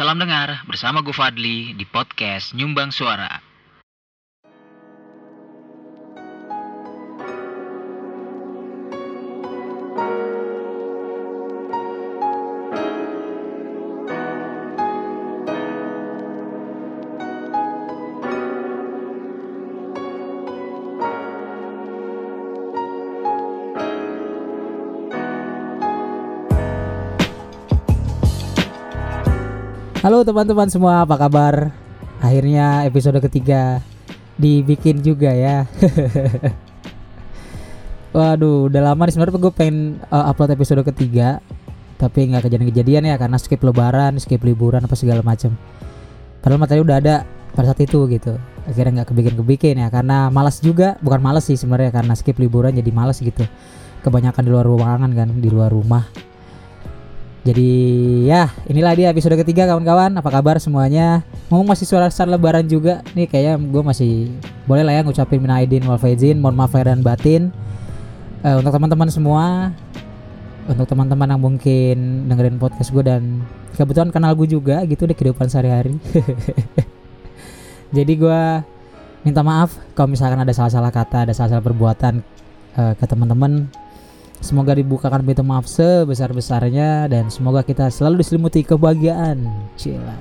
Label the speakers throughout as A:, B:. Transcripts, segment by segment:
A: Salam dengar bersama gue Fadli di podcast Nyumbang Suara.
B: Halo teman-teman semua, apa kabar? Akhirnya episode ketiga dibikin juga ya. Waduh, udah lama nih sebenarnya gue pengen uh, upload episode ketiga, tapi nggak kejadian-kejadian ya karena skip lebaran, skip liburan apa segala macam. Padahal materi udah ada pada saat itu gitu. Akhirnya nggak kebikin-kebikin ya karena malas juga, bukan malas sih sebenarnya karena skip liburan jadi malas gitu. Kebanyakan di luar ruangan kan, di luar rumah jadi ya inilah dia episode ketiga kawan-kawan. Apa kabar semuanya? Ngomong masih suara suara lebaran juga. Nih kayaknya gue masih Boleh lah ya ngucapin mina aidin wal faizin Mohon maaf lahir dan batin. Uh, Untuk teman-teman semua Untuk teman-teman yang mungkin dengerin podcast gue dan Kebetulan kenal gue juga gitu di kehidupan sehari-hari. Jadi gue minta maaf kalau misalkan ada salah-salah kata, ada salah-salah perbuatan uh, ke teman-teman Semoga dibukakan pintu maaf sebesar-besarnya dan semoga kita selalu diselimuti kebahagiaan. Cila.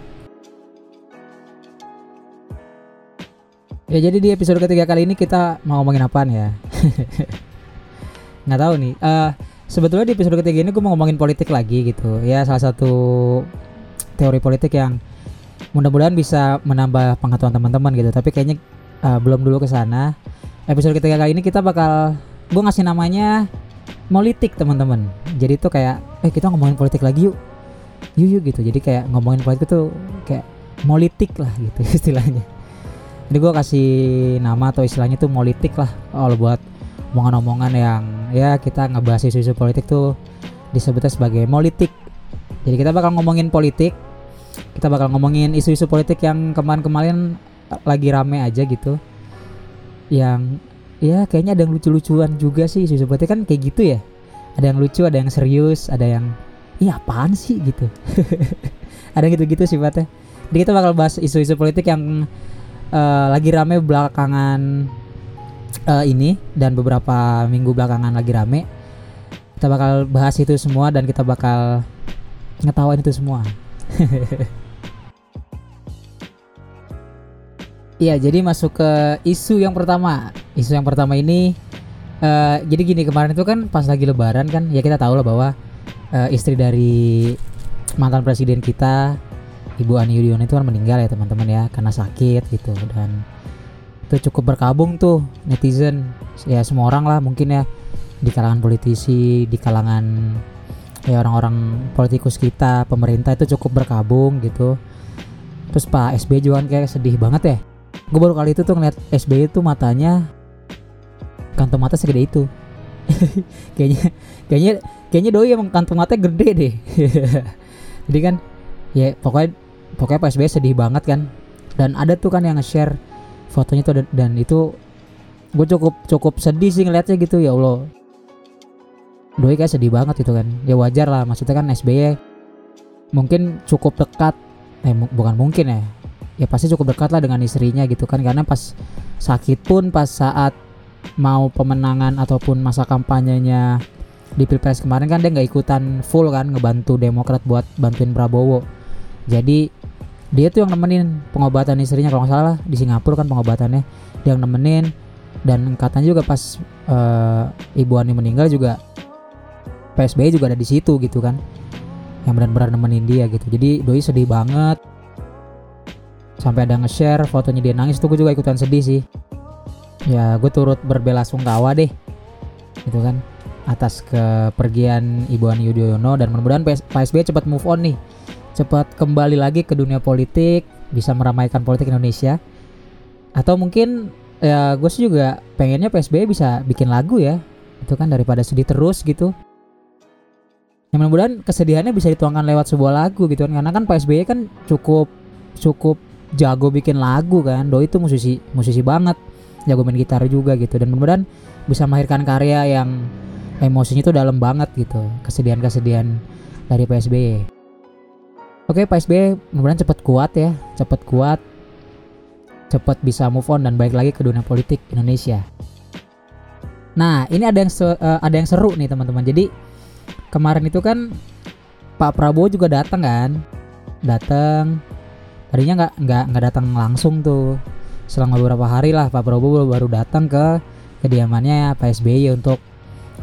B: Ya jadi di episode ketiga kali ini kita mau ngomongin apaan ya? Nggak tahu nih. Uh, sebetulnya di episode ketiga ini gue mau ngomongin politik lagi gitu. Ya salah satu teori politik yang mudah-mudahan bisa menambah pengetahuan teman-teman gitu. Tapi kayaknya uh, belum dulu ke sana. Episode ketiga kali ini kita bakal gue ngasih namanya politik teman-teman. Jadi itu kayak eh kita ngomongin politik lagi yuk. Yuk yuk gitu. Jadi kayak ngomongin politik tuh kayak politik lah gitu istilahnya. Jadi gue kasih nama atau istilahnya tuh politik lah all buat omongan-omongan yang ya kita ngebahas isu-isu politik tuh disebutnya sebagai politik jadi kita bakal ngomongin politik kita bakal ngomongin isu-isu politik yang kemarin-kemarin lagi rame aja gitu yang ya kayaknya ada yang lucu-lucuan juga sih seperti kan kayak gitu ya? Ada yang lucu ada yang serius ada yang iya apaan sih? gitu. Ada gitu-gitu sifatnya. Jadi kita bakal bahas isu-isu politik yang uh, lagi rame belakangan uh, ini dan beberapa minggu belakangan lagi rame. Kita bakal bahas itu semua dan kita bakal ngetawain itu semua Iya, jadi masuk ke isu yang pertama. Isu yang pertama ini uh, jadi gini kemarin itu kan pas lagi lebaran kan ya kita tahu lah bahwa uh, istri dari mantan presiden kita Ibu Ani Yudhoyono itu kan meninggal ya teman-teman ya karena sakit gitu dan itu cukup berkabung tuh netizen ya semua orang lah mungkin ya di kalangan politisi, di kalangan ya orang-orang politikus kita, pemerintah itu cukup berkabung gitu. Terus Pak SBY juga kan kayak sedih banget ya gue baru kali itu tuh ngeliat SBY itu matanya kantong mata segede itu. Kayaknya kayaknya kayaknya doi emang kantong mata gede deh. Jadi kan ya pokoknya pokoknya Pak SBY sedih banget kan. Dan ada tuh kan yang nge-share fotonya tuh dan, dan itu gue cukup cukup sedih sih ngeliatnya gitu ya Allah. Doi kayak sedih banget gitu kan. Ya wajar lah maksudnya kan SBY mungkin cukup dekat. Eh bukan mungkin ya ya pasti cukup dekat lah dengan istrinya gitu kan. Karena pas sakit pun pas saat mau pemenangan ataupun masa kampanyenya di pilpres kemarin kan dia nggak ikutan full kan ngebantu Demokrat buat bantuin Prabowo. Jadi dia tuh yang nemenin pengobatan istrinya. Kalau nggak salah di Singapura kan pengobatannya. Dia yang nemenin. Dan katanya juga pas uh, ibu Ani meninggal juga PSBY juga ada di situ gitu kan. Yang benar-benar nemenin dia gitu. Jadi doi sedih banget sampai ada nge-share fotonya dia nangis tuh gue juga ikutan sedih sih. Ya gue turut berbela sungkawa deh gitu kan atas kepergian Ibu Ani Yudhoyono. Dan mudah-mudahan Pak cepat move on nih cepat kembali lagi ke dunia politik bisa meramaikan politik Indonesia. Atau mungkin ya gue sih juga pengennya PSBY bisa bikin lagu ya itu kan daripada sedih terus gitu. Yang mudah-mudahan kesedihannya bisa dituangkan lewat sebuah lagu gitu kan. Karena kan Pak SBY kan cukup cukup jago bikin lagu kan. Doi itu musisi musisi banget. Jago main gitar juga gitu. Dan mudah-mudahan bisa melahirkan karya yang emosinya tuh dalam banget gitu. Kesedihan-kesedihan dari PSBY Oke Pak SBY mudah-mudahan cepat kuat ya, cepat kuat, cepat bisa move on dan balik lagi ke dunia politik Indonesia. Nah ini ada yang eh, ada yang seru nih teman-teman. Jadi kemarin itu kan Pak Prabowo juga datang kan, datang. Tadinya nggak nggak nggak datang langsung tuh. Selang beberapa hari lah Pak Prabowo baru datang ke kediamannya Pak SBY untuk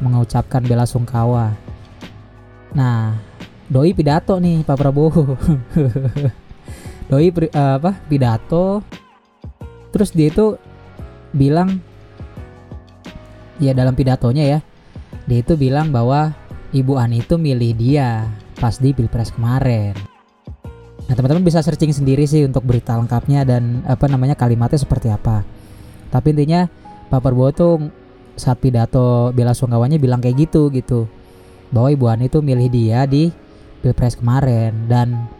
B: mengucapkan bela sungkawa. Nah, doi pidato nih Pak Prabowo. doi eh, apa? Pidato. Terus dia itu bilang ya dalam pidatonya ya. Dia itu bilang bahwa Ibu Ani itu milih dia pas di Pilpres kemarin. Nah, teman-teman bisa searching sendiri sih untuk berita lengkapnya dan apa namanya kalimatnya seperti apa. Tapi intinya Pak Prabowo tuh saat pidato bela sungkawanya bilang kayak gitu gitu. Bahwa Ibu Ani tuh milih dia di pilpres kemarin. Dan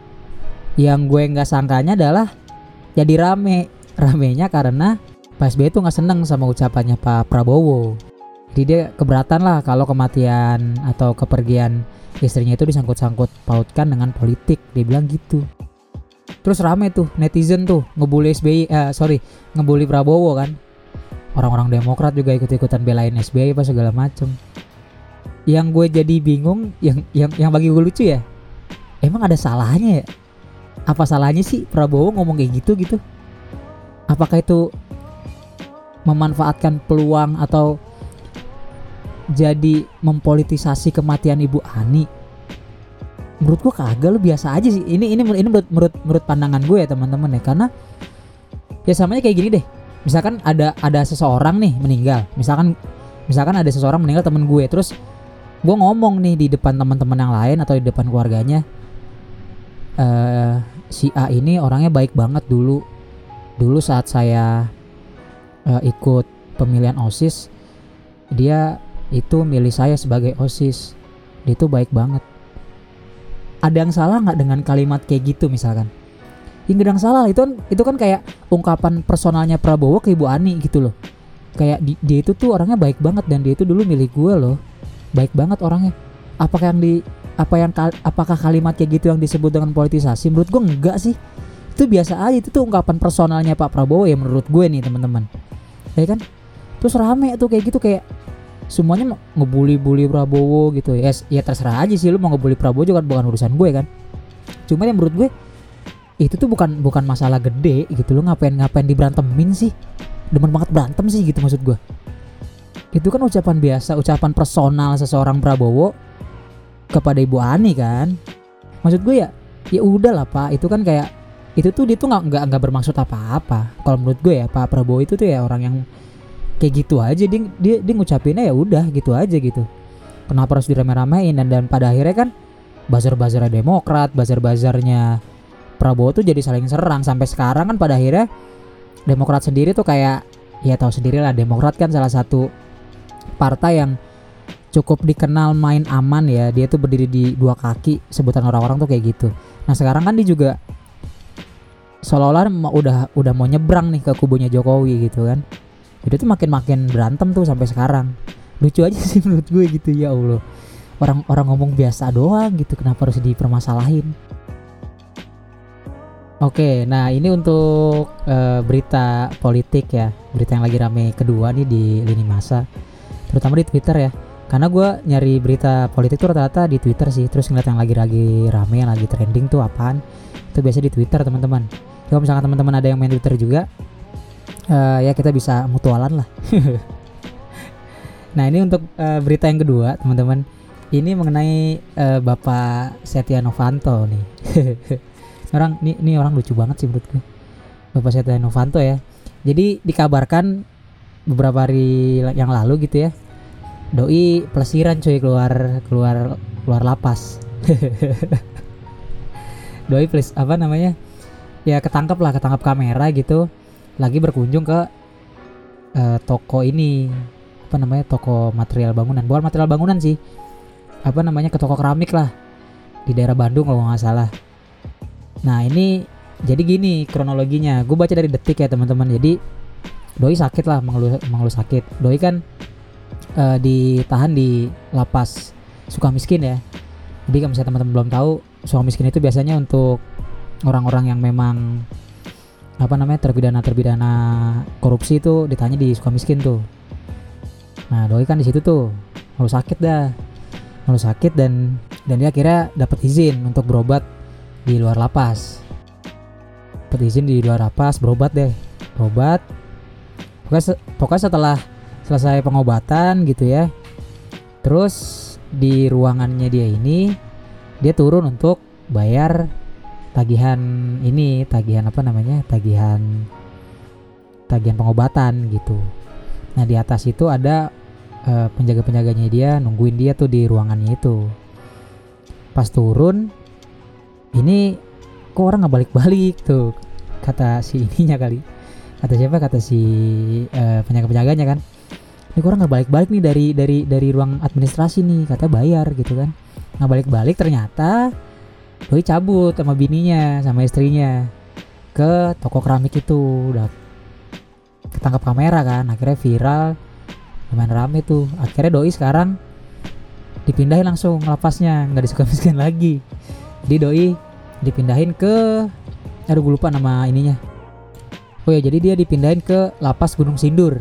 B: yang gue nggak sangkanya adalah jadi rame. Ramenya karena Pak SBY tuh nggak seneng sama ucapannya Pak Prabowo dia keberatan lah kalau kematian atau kepergian istrinya itu disangkut-sangkut pautkan dengan politik. Dia bilang gitu. Terus rame tuh netizen tuh ngebully SBY eh, sorry ngebully Prabowo kan. Orang-orang Demokrat juga ikut-ikutan belain SBY apa segala macem. Yang gue jadi bingung yang yang yang bagi gue lucu ya emang ada salahnya ya? Apa salahnya sih Prabowo ngomong kayak gitu gitu? Apakah itu memanfaatkan peluang atau jadi mempolitisasi kematian Ibu Ani? Menurut gue kagak lu biasa aja sih. Ini ini ini menurut menurut menurut pandangan gue ya teman-teman ya. Karena ya samanya kayak gini deh. Misalkan ada ada seseorang nih meninggal. Misalkan misalkan ada seseorang meninggal temen gue. Terus gue ngomong nih di depan teman-teman yang lain atau di depan keluarganya eh si A ini orangnya baik banget dulu. Dulu saat saya eh, ikut pemilihan osis dia itu milih saya sebagai osis. Dia itu baik banget. Ada yang salah nggak dengan kalimat kayak gitu misalkan? Ya yang salah itu kan itu kan kayak ungkapan personalnya Prabowo ke Ibu Ani gitu loh. Kayak di- dia itu tuh orangnya baik banget dan dia itu dulu milih gue loh. Baik banget orangnya. Apakah yang di apa yang apakah kalimat kayak gitu yang disebut dengan politisasi? Menurut gue enggak sih. Itu biasa aja itu tuh ungkapan personalnya Pak Prabowo ya menurut gue nih teman-teman. Ya kan? Terus rame tuh kayak gitu kayak semuanya ngebully-bully Prabowo gitu ya. Ya terserah aja sih lu mau ngebully Prabowo juga bukan urusan gue kan. Cuma yang menurut gue itu tuh bukan bukan masalah gede gitu. Lu ngapain ngapain diberantemin sih? Demen banget berantem sih gitu maksud gue. Itu kan ucapan biasa ucapan personal seseorang Prabowo kepada Ibu Ani kan. Maksud gue ya ya udah lah pak. Itu kan kayak itu tuh dia tuh nggak nggak bermaksud apa-apa. Kalau menurut gue ya Pak Prabowo itu tuh ya orang yang kayak gitu aja dia dia, dia ngucapinnya ya udah gitu aja gitu. Kenapa harus dirame-ramein? Dan dan pada akhirnya kan bazar-bazarnya Demokrat bazar-bazarnya Prabowo tuh jadi saling serang. Sampai sekarang kan pada akhirnya Demokrat sendiri tuh kayak ya tahu sendiri lah Demokrat kan salah satu partai yang cukup dikenal main aman ya. Dia tuh berdiri di dua kaki sebutan orang-orang tuh kayak gitu. Nah sekarang kan dia juga seolah-olah udah udah mau nyebrang nih ke kubunya Jokowi gitu kan jadi tuh makin-makin berantem tuh sampai sekarang. Lucu aja sih menurut gue gitu ya Allah. Orang orang ngomong biasa doang gitu kenapa harus dipermasalahin? Oke, nah ini untuk eh, berita politik ya, berita yang lagi rame kedua nih di lini masa, terutama di Twitter ya. Karena gue nyari berita politik tuh rata-rata di Twitter sih, terus ngeliat yang lagi-lagi rame, yang lagi trending tuh apaan, itu biasa di Twitter teman-teman. Kalau misalkan teman-teman ada yang main Twitter juga, eh, ya kita bisa mutualan lah. nah ini untuk eh, berita yang kedua teman-teman, ini mengenai eh, Bapak Setia Novanto nih. orang ini, ini orang lucu banget sih menurut Bapak Setia Novanto ya. Jadi dikabarkan beberapa hari yang lalu gitu ya. Doi pelesiran cuy keluar keluar keluar lapas. Doi pelis apa namanya? Ya ketangkep lah ketangkep kamera gitu lagi berkunjung ke eh, toko ini apa namanya toko material bangunan bukan material bangunan sih apa namanya ke toko keramik lah di daerah Bandung kalau nggak salah Nah ini jadi gini kronologinya. Gue baca dari detik ya teman-teman. Jadi Doi sakit lah mengeluh mengeluh sakit. Doi kan eh, ditahan di lapas suka miskin ya. Jadi kalau misalnya teman-teman belum tahu, suka miskin itu biasanya untuk orang-orang yang memang apa namanya terpidana terpidana korupsi itu ditanya di suka miskin tuh. Nah doi kan di situ tuh lalu sakit dah, lalu sakit dan dan dia akhirnya dapat izin untuk berobat di luar lapas. Dapat izin di luar lapas berobat deh, berobat. Pokoknya, pokoknya setelah selesai pengobatan gitu ya, terus di ruangannya dia ini dia turun untuk bayar tagihan ini tagihan apa namanya tagihan tagihan pengobatan gitu. Nah di atas itu ada eh, penjaga-penjaganya dia nungguin dia tuh di ruangannya itu. Pas turun ini kok orang nggak balik-balik tuh kata si ininya kali. Kata siapa? Kata si eh, penjaga-penjaganya kan. Ini kok orang nggak balik-balik nih dari dari dari ruang administrasi nih kata bayar gitu kan. Nggak balik-balik ternyata Doi cabut sama bininya sama istrinya ke toko keramik itu. Udah ketangkap kamera kan akhirnya viral lumayan rame tuh. Akhirnya Doi sekarang dipindahin langsung lapasnya nggak disuka miskin lagi. Jadi Doi dipindahin ke aduh gue lupa nama ininya. Oh ya jadi dia dipindahin ke lapas Gunung Sindur.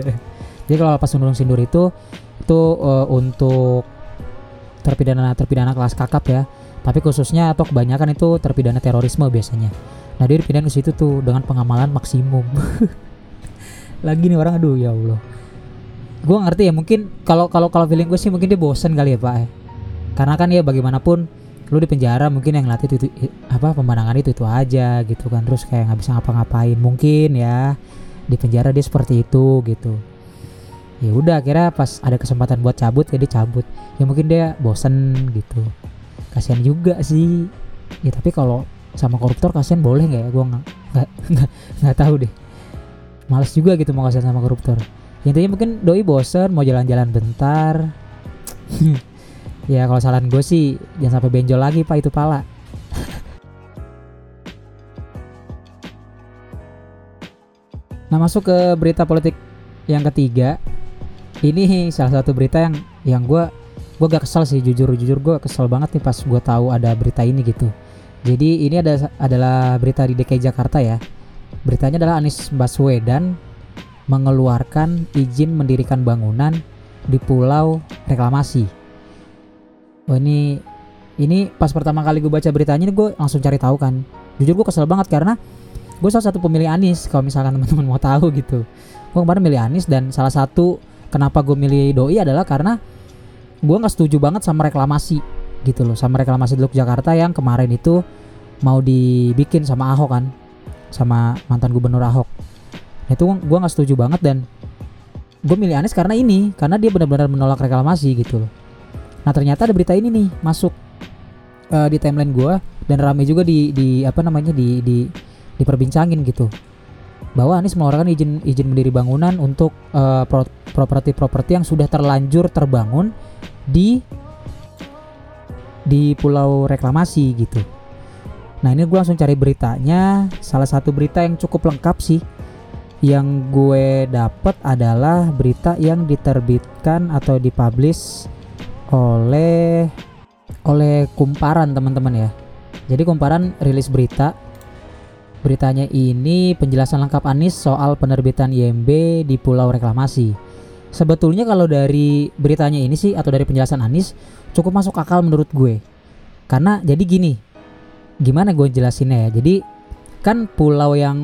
B: Jadi kalau lapas Gunung Sindur itu itu eh, untuk terpidana terpidana kelas kakap ya tapi khususnya atau kebanyakan itu terpidana terorisme biasanya. Nah dia dipindahin ke situ tuh dengan pengamalan maksimum. Lagi nih orang aduh ya Allah. Gue ngerti ya mungkin kalau kalau kalau feeling gue sih mungkin dia bosen kali ya pak eh. karena kan ya bagaimanapun lu di penjara mungkin yang latih itu, itu apa pemandangan itu itu aja gitu kan. Terus kayak nggak bisa ngapa-ngapain. Mungkin ya di penjara dia seperti itu gitu. Ya udah akhirnya pas ada kesempatan buat cabut ya dia cabut. Ya mungkin dia bosen gitu kasihan juga sih. Ya tapi kalau sama koruptor kasihan boleh nggak ya? Gue nggak nggak tahu deh. Males juga gitu mau kasihan sama koruptor. Intinya mungkin doi bosen mau jalan-jalan bentar. Ya kalau saran gue sih jangan sampai benjol lagi pak itu pala. Nah masuk ke berita politik yang ketiga. Ini salah satu berita yang yang gue gue gak kesel sih jujur jujur gue kesel banget nih pas gue tahu ada berita ini gitu. Jadi ini ada adalah berita di DKI Jakarta ya. Beritanya adalah Anies Baswedan mengeluarkan izin mendirikan bangunan di Pulau Reklamasi. Wah ini ini pas pertama kali gue baca beritanya ini gue langsung cari tahu kan. Jujur gue kesel banget karena gue salah satu pemilih Anies kalau misalkan teman-teman mau tahu gitu. Gue kemarin milih Anies dan salah satu kenapa gue milih Doi adalah karena gue nggak setuju banget sama reklamasi gitu loh sama reklamasi Teluk Jakarta yang kemarin itu mau dibikin sama Ahok kan sama mantan gubernur Ahok. Itu gue nggak setuju banget dan gue milih Anies karena ini karena dia benar-benar menolak reklamasi gitu loh. Nah ternyata ada berita ini nih masuk eh, di timeline gue dan rame juga di di apa namanya di di diperbincangin gitu bahwa Anies mengeluarkan izin izin mendiri bangunan untuk pro- properti-properti yang sudah terlanjur terbangun di di Pulau Reklamasi gitu. Nah ini gue langsung cari beritanya. Salah satu berita yang cukup lengkap sih yang gue dapet adalah berita yang diterbitkan atau dipublish oleh oleh Kumparan teman-teman ya. Jadi Kumparan rilis berita. Beritanya ini penjelasan lengkap Anies soal penerbitan IMB di Pulau Reklamasi. Sebetulnya kalau dari beritanya ini sih atau dari penjelasan Anies cukup masuk akal menurut gue. Karena jadi gini, gimana gue jelasinnya ya? Jadi kan pulau yang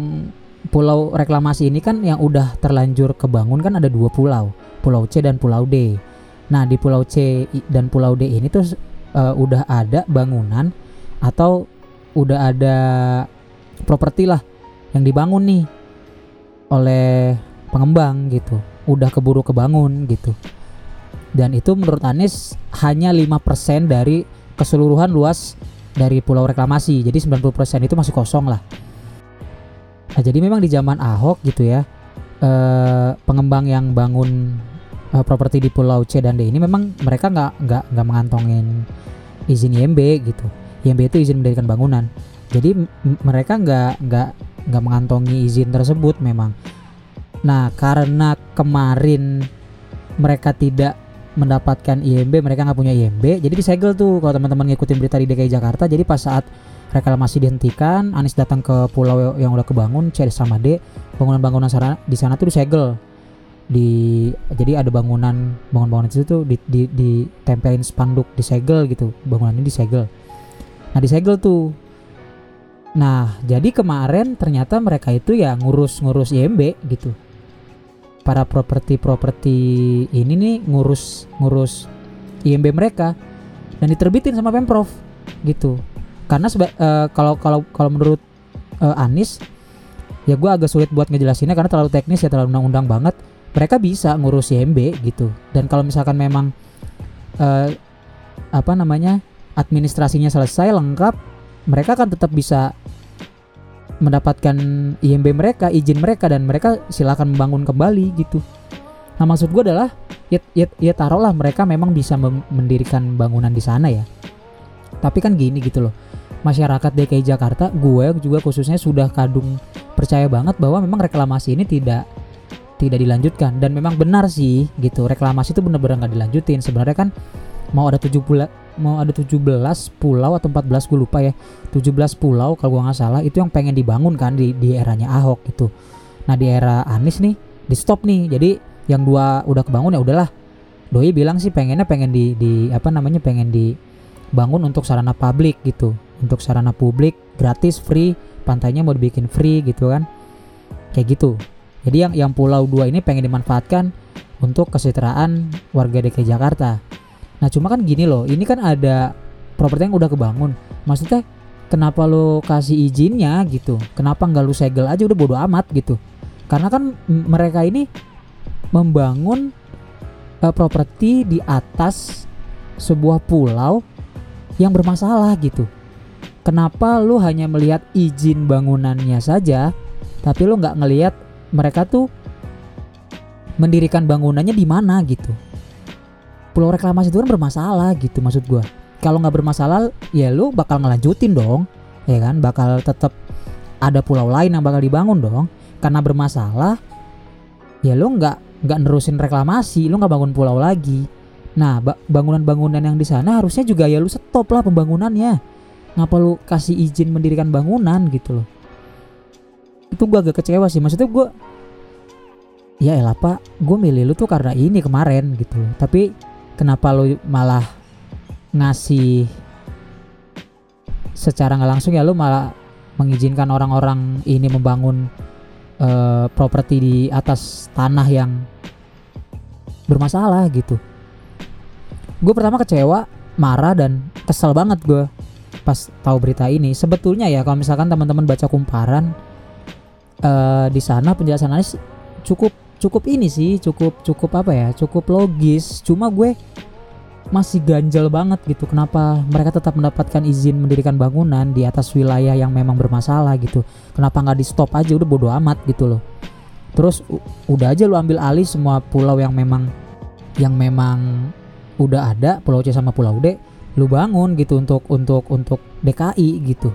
B: pulau reklamasi ini kan yang udah terlanjur kebangun kan ada dua pulau, Pulau C dan Pulau D. Nah di Pulau C dan Pulau D ini tuh eh, udah ada bangunan atau udah ada properti lah yang dibangun nih oleh pengembang gitu, udah keburu kebangun gitu. Dan itu menurut Anies hanya 5% dari keseluruhan luas dari pulau reklamasi. Jadi 90% itu masih kosong lah. Nah, jadi memang di zaman Ahok gitu ya, eh, pengembang yang bangun eh, properti di Pulau C dan D ini memang mereka nggak nggak nggak mengantongin izin IMB gitu. IMB itu izin mendirikan bangunan. Jadi mereka nggak nggak nggak mengantongi izin tersebut memang. Nah karena kemarin mereka tidak mendapatkan IMB mereka nggak punya IMB jadi disegel tuh kalau teman-teman ngikutin berita di DKI Jakarta. Jadi pas saat reklamasi dihentikan Anies datang ke pulau yang udah kebangun C sama D bangunan-bangunan sana di sana tuh disegel. Di jadi ada bangunan bangunan-bangunan itu tuh di, di, ditempelin spanduk disegel gitu. Bangunan ini disegel. Nah disegel tuh nah jadi kemarin ternyata mereka itu ya ngurus-ngurus IMB gitu. Para properti-properti ini nih ngurus ngurus IMB mereka dan diterbitin sama pemprov gitu. Karena uh, kalau kalau kalau menurut uh, Anies ya gue agak sulit buat ngejelasinnya karena terlalu teknis ya terlalu undang-undang banget. Mereka bisa ngurus IMB gitu. Dan kalau misalkan memang uh, apa namanya administrasinya selesai lengkap mereka kan tetap bisa mendapatkan IMB mereka izin mereka dan mereka silakan membangun kembali gitu. Nah maksud gue adalah ya, ya, ya taruhlah mereka memang bisa mendirikan bangunan di sana ya. Tapi kan gini gitu loh masyarakat DKI Jakarta gue juga khususnya sudah kadung percaya banget bahwa memang reklamasi ini tidak tidak dilanjutkan. Dan memang benar sih gitu reklamasi itu benar-benar nggak dilanjutin. Sebenarnya kan mau ada 17 mau ada 17 pulau atau 14 gue lupa ya. 17 pulau kalau gue nggak salah itu yang pengen dibangun kan di, di eranya Ahok gitu. Nah di era Anies nih di stop nih. Jadi yang dua udah kebangun ya udahlah. Doi bilang sih pengennya pengen di, di apa namanya pengen dibangun untuk sarana publik gitu. Untuk sarana publik gratis free pantainya mau dibikin free gitu kan. Kayak gitu. Jadi yang yang pulau dua ini pengen dimanfaatkan untuk kesejahteraan warga DKI Jakarta Nah cuma kan gini loh, ini kan ada properti yang udah kebangun. Maksudnya kenapa lo kasih izinnya gitu? Kenapa nggak lo segel aja udah bodo amat gitu? Karena kan mereka ini membangun uh, properti di atas sebuah pulau yang bermasalah gitu. Kenapa lu hanya melihat izin bangunannya saja, tapi lu nggak ngelihat mereka tuh mendirikan bangunannya di mana gitu? Pulau reklamasi itu kan bermasalah gitu maksud gue kalau nggak bermasalah ya lu bakal ngelanjutin dong ya kan? Bakal tetap ada pulau lain yang bakal dibangun dong. Karena bermasalah ya lu nggak nggak nerusin reklamasi lu nggak bangun pulau lagi. Nah bangunan-bangunan yang di sana harusnya juga ya lu stop lah pembangunannya. Ngapa lu kasih izin mendirikan bangunan gitu loh? Itu gue agak kecewa sih. Maksudnya gue ya elah pak gue milih lu tuh karena ini kemarin gitu tapi kenapa lu malah ngasih secara nggak langsung ya lu malah mengizinkan orang-orang ini membangun uh, properti di atas tanah yang bermasalah gitu. Gue pertama kecewa, marah dan kesel banget gue pas tahu berita ini. Sebetulnya ya kalau misalkan teman-teman baca kumparan uh, di sana penjelasan Anies cukup cukup ini sih cukup cukup apa ya cukup logis. Cuma gue masih ganjel banget gitu kenapa mereka tetap mendapatkan izin mendirikan bangunan di atas wilayah yang memang bermasalah gitu. Kenapa nggak di stop aja udah bodo amat gitu loh. Terus udah aja lu ambil alih semua pulau yang memang yang memang udah ada pulau C sama pulau D lu bangun gitu untuk untuk untuk DKI gitu.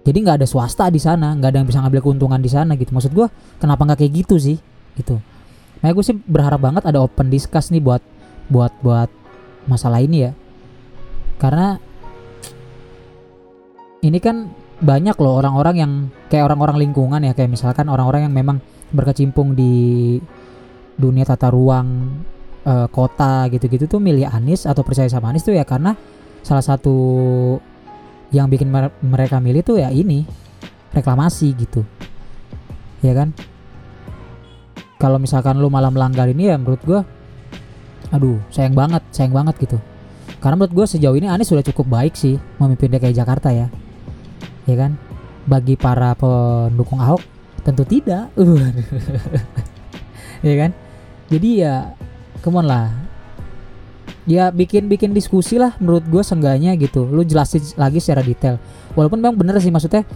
B: Jadi nggak ada swasta di sana nggak ada yang bisa ngambil keuntungan di sana gitu. Maksud gue kenapa nggak kayak gitu sih gitu. Nah gue sih berharap banget ada open discuss nih buat buat buat masalah ini ya. Karena ini kan banyak loh orang-orang yang kayak orang-orang lingkungan ya kayak misalkan orang-orang yang memang berkecimpung di dunia tata ruang e, kota gitu-gitu tuh milih Anies atau percaya sama Anies tuh ya karena salah satu yang bikin mereka milih tuh ya ini reklamasi gitu. Ya kan kalau misalkan lu malah melanggar ini ya menurut gue aduh sayang banget sayang banget gitu. Karena menurut gue sejauh ini Anies sudah cukup baik sih memimpin DKI Jakarta ya. Ya kan? Bagi para pendukung Ahok tentu tidak. Ya kan? Jadi ya come on lah. Ya bikin bikin diskusi lah menurut gue sengganya gitu. Lu jelasin lagi secara detail. Walaupun memang bener sih maksudnya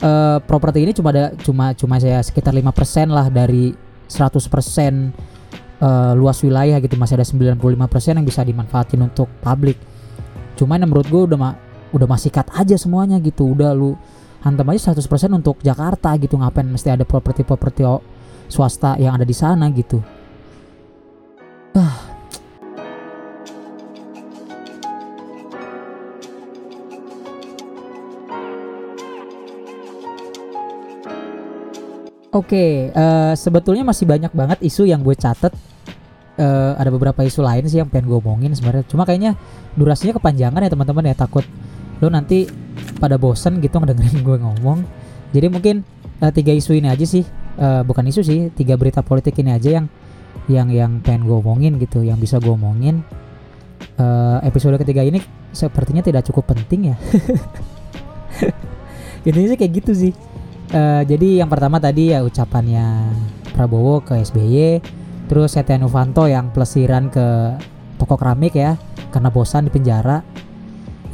B: uh, properti ini cuma ada cuma cuma saya sekitar 5% lah dari 100% uh, eh, luas wilayah gitu masih ada 95% yang bisa dimanfaatin untuk publik. Cuman menurut gue udah ma udah masih cut aja semuanya gitu. Udah lu hantam aja 100% untuk Jakarta gitu. Ngapain mesti ada properti-properti swasta yang ada di sana gitu. Ah Oke, eh, sebetulnya masih banyak banget isu yang gue catet. Eh, ada beberapa isu lain sih yang pengen gue omongin sebenarnya. Cuma kayaknya durasinya kepanjangan ya teman-teman ya takut lo nanti pada bosen gitu ngedengerin gue ngomong. Jadi mungkin eh, tiga isu ini aja sih, Eh, bukan isu sih, tiga berita politik ini aja yang yang yang pengen gue omongin gitu, yang bisa gue omongin. Eh, episode ketiga ini sepertinya tidak cukup penting ya. Intinya sih kayak gitu sih. Eh, jadi yang pertama tadi ya ucapannya Prabowo ke SBY, terus Setia Novanto yang pelesiran ke toko keramik ya karena bosan di penjara.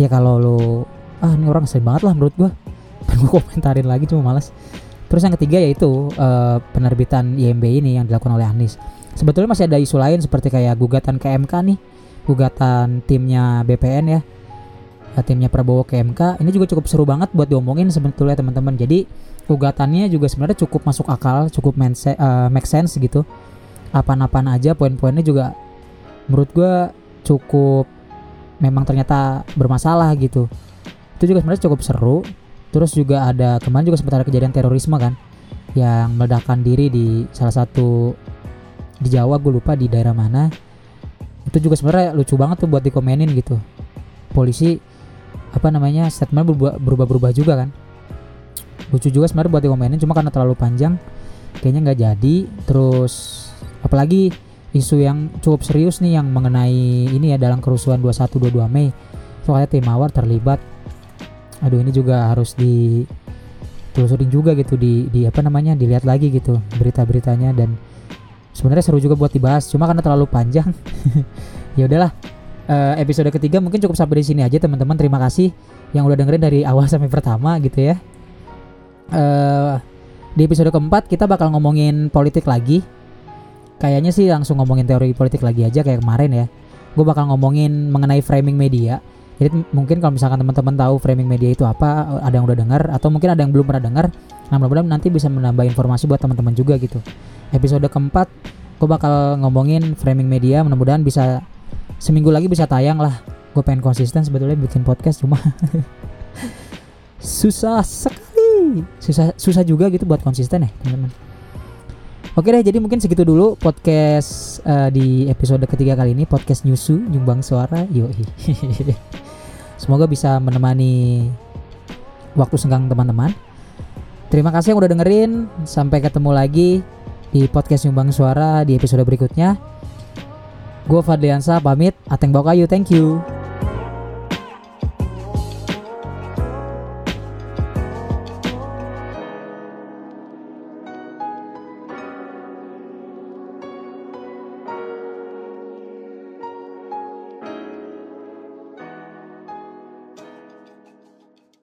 B: Ya kalau lu ah ini orang sering banget lah menurut gua. Gua komentarin lagi cuma males. Terus yang ketiga yaitu eh, penerbitan IMB ini yang dilakukan oleh Anies. Sebetulnya masih ada isu lain seperti kayak gugatan ke MK nih, gugatan timnya BPN ya, eh, timnya Prabowo ke MK. Ini juga cukup seru banget buat diomongin sebetulnya teman-teman. Jadi gugatannya juga sebenarnya cukup masuk akal, cukup mense- eh, make sense gitu. Apa-apaan aja poin-poinnya juga menurut gua cukup memang ternyata bermasalah gitu. Itu juga sebenarnya cukup seru. Terus juga ada kemarin juga sempat ada kejadian terorisme kan yang meledakkan diri di salah satu di Jawa gue lupa di daerah mana. Itu juga sebenarnya lucu banget tuh buat dikomenin gitu. Polisi apa namanya statement berubah- berubah-berubah juga kan lucu juga sebenarnya buat dikomenin cuma karena terlalu panjang kayaknya nggak jadi. Terus apalagi isu yang cukup serius nih yang mengenai ini ya dalam kerusuhan 21-22 Mei. Soalnya tim Mawar terlibat. Aduh ini juga harus di telusurin juga gitu di di apa namanya dilihat lagi gitu berita-beritanya. Dan sebenarnya seru juga buat dibahas cuma karena terlalu panjang. Ya udahlah Eh, episode ketiga mungkin cukup sampai di sini aja teman-teman. Terima kasih yang udah dengerin dari awal sampai pertama gitu ya eh di episode keempat kita bakal ngomongin politik lagi. Kayaknya sih langsung ngomongin teori politik lagi aja kayak kemarin ya. Gue bakal ngomongin mengenai framing media. Jadi mungkin kalau misalkan teman-teman tahu framing media itu apa, ada yang udah dengar atau mungkin ada yang belum pernah dengar, nah mudah-mudahan nanti bisa menambah informasi buat teman-teman juga gitu. Episode keempat gue bakal ngomongin framing media, mudah-mudahan bisa seminggu lagi bisa tayang lah. Gue pengen konsisten sebetulnya bikin podcast cuma susah sekali susah susah juga gitu buat konsisten ya teman-teman. Oke deh jadi mungkin segitu dulu podcast eh, di episode ketiga kali ini podcast nyusu nyumbang suara yoi. Semoga bisa menemani waktu senggang teman-teman. Terima kasih yang udah dengerin sampai ketemu lagi di podcast nyumbang suara di episode berikutnya. Gue Fadliansa pamit Ateng Bokayu thank you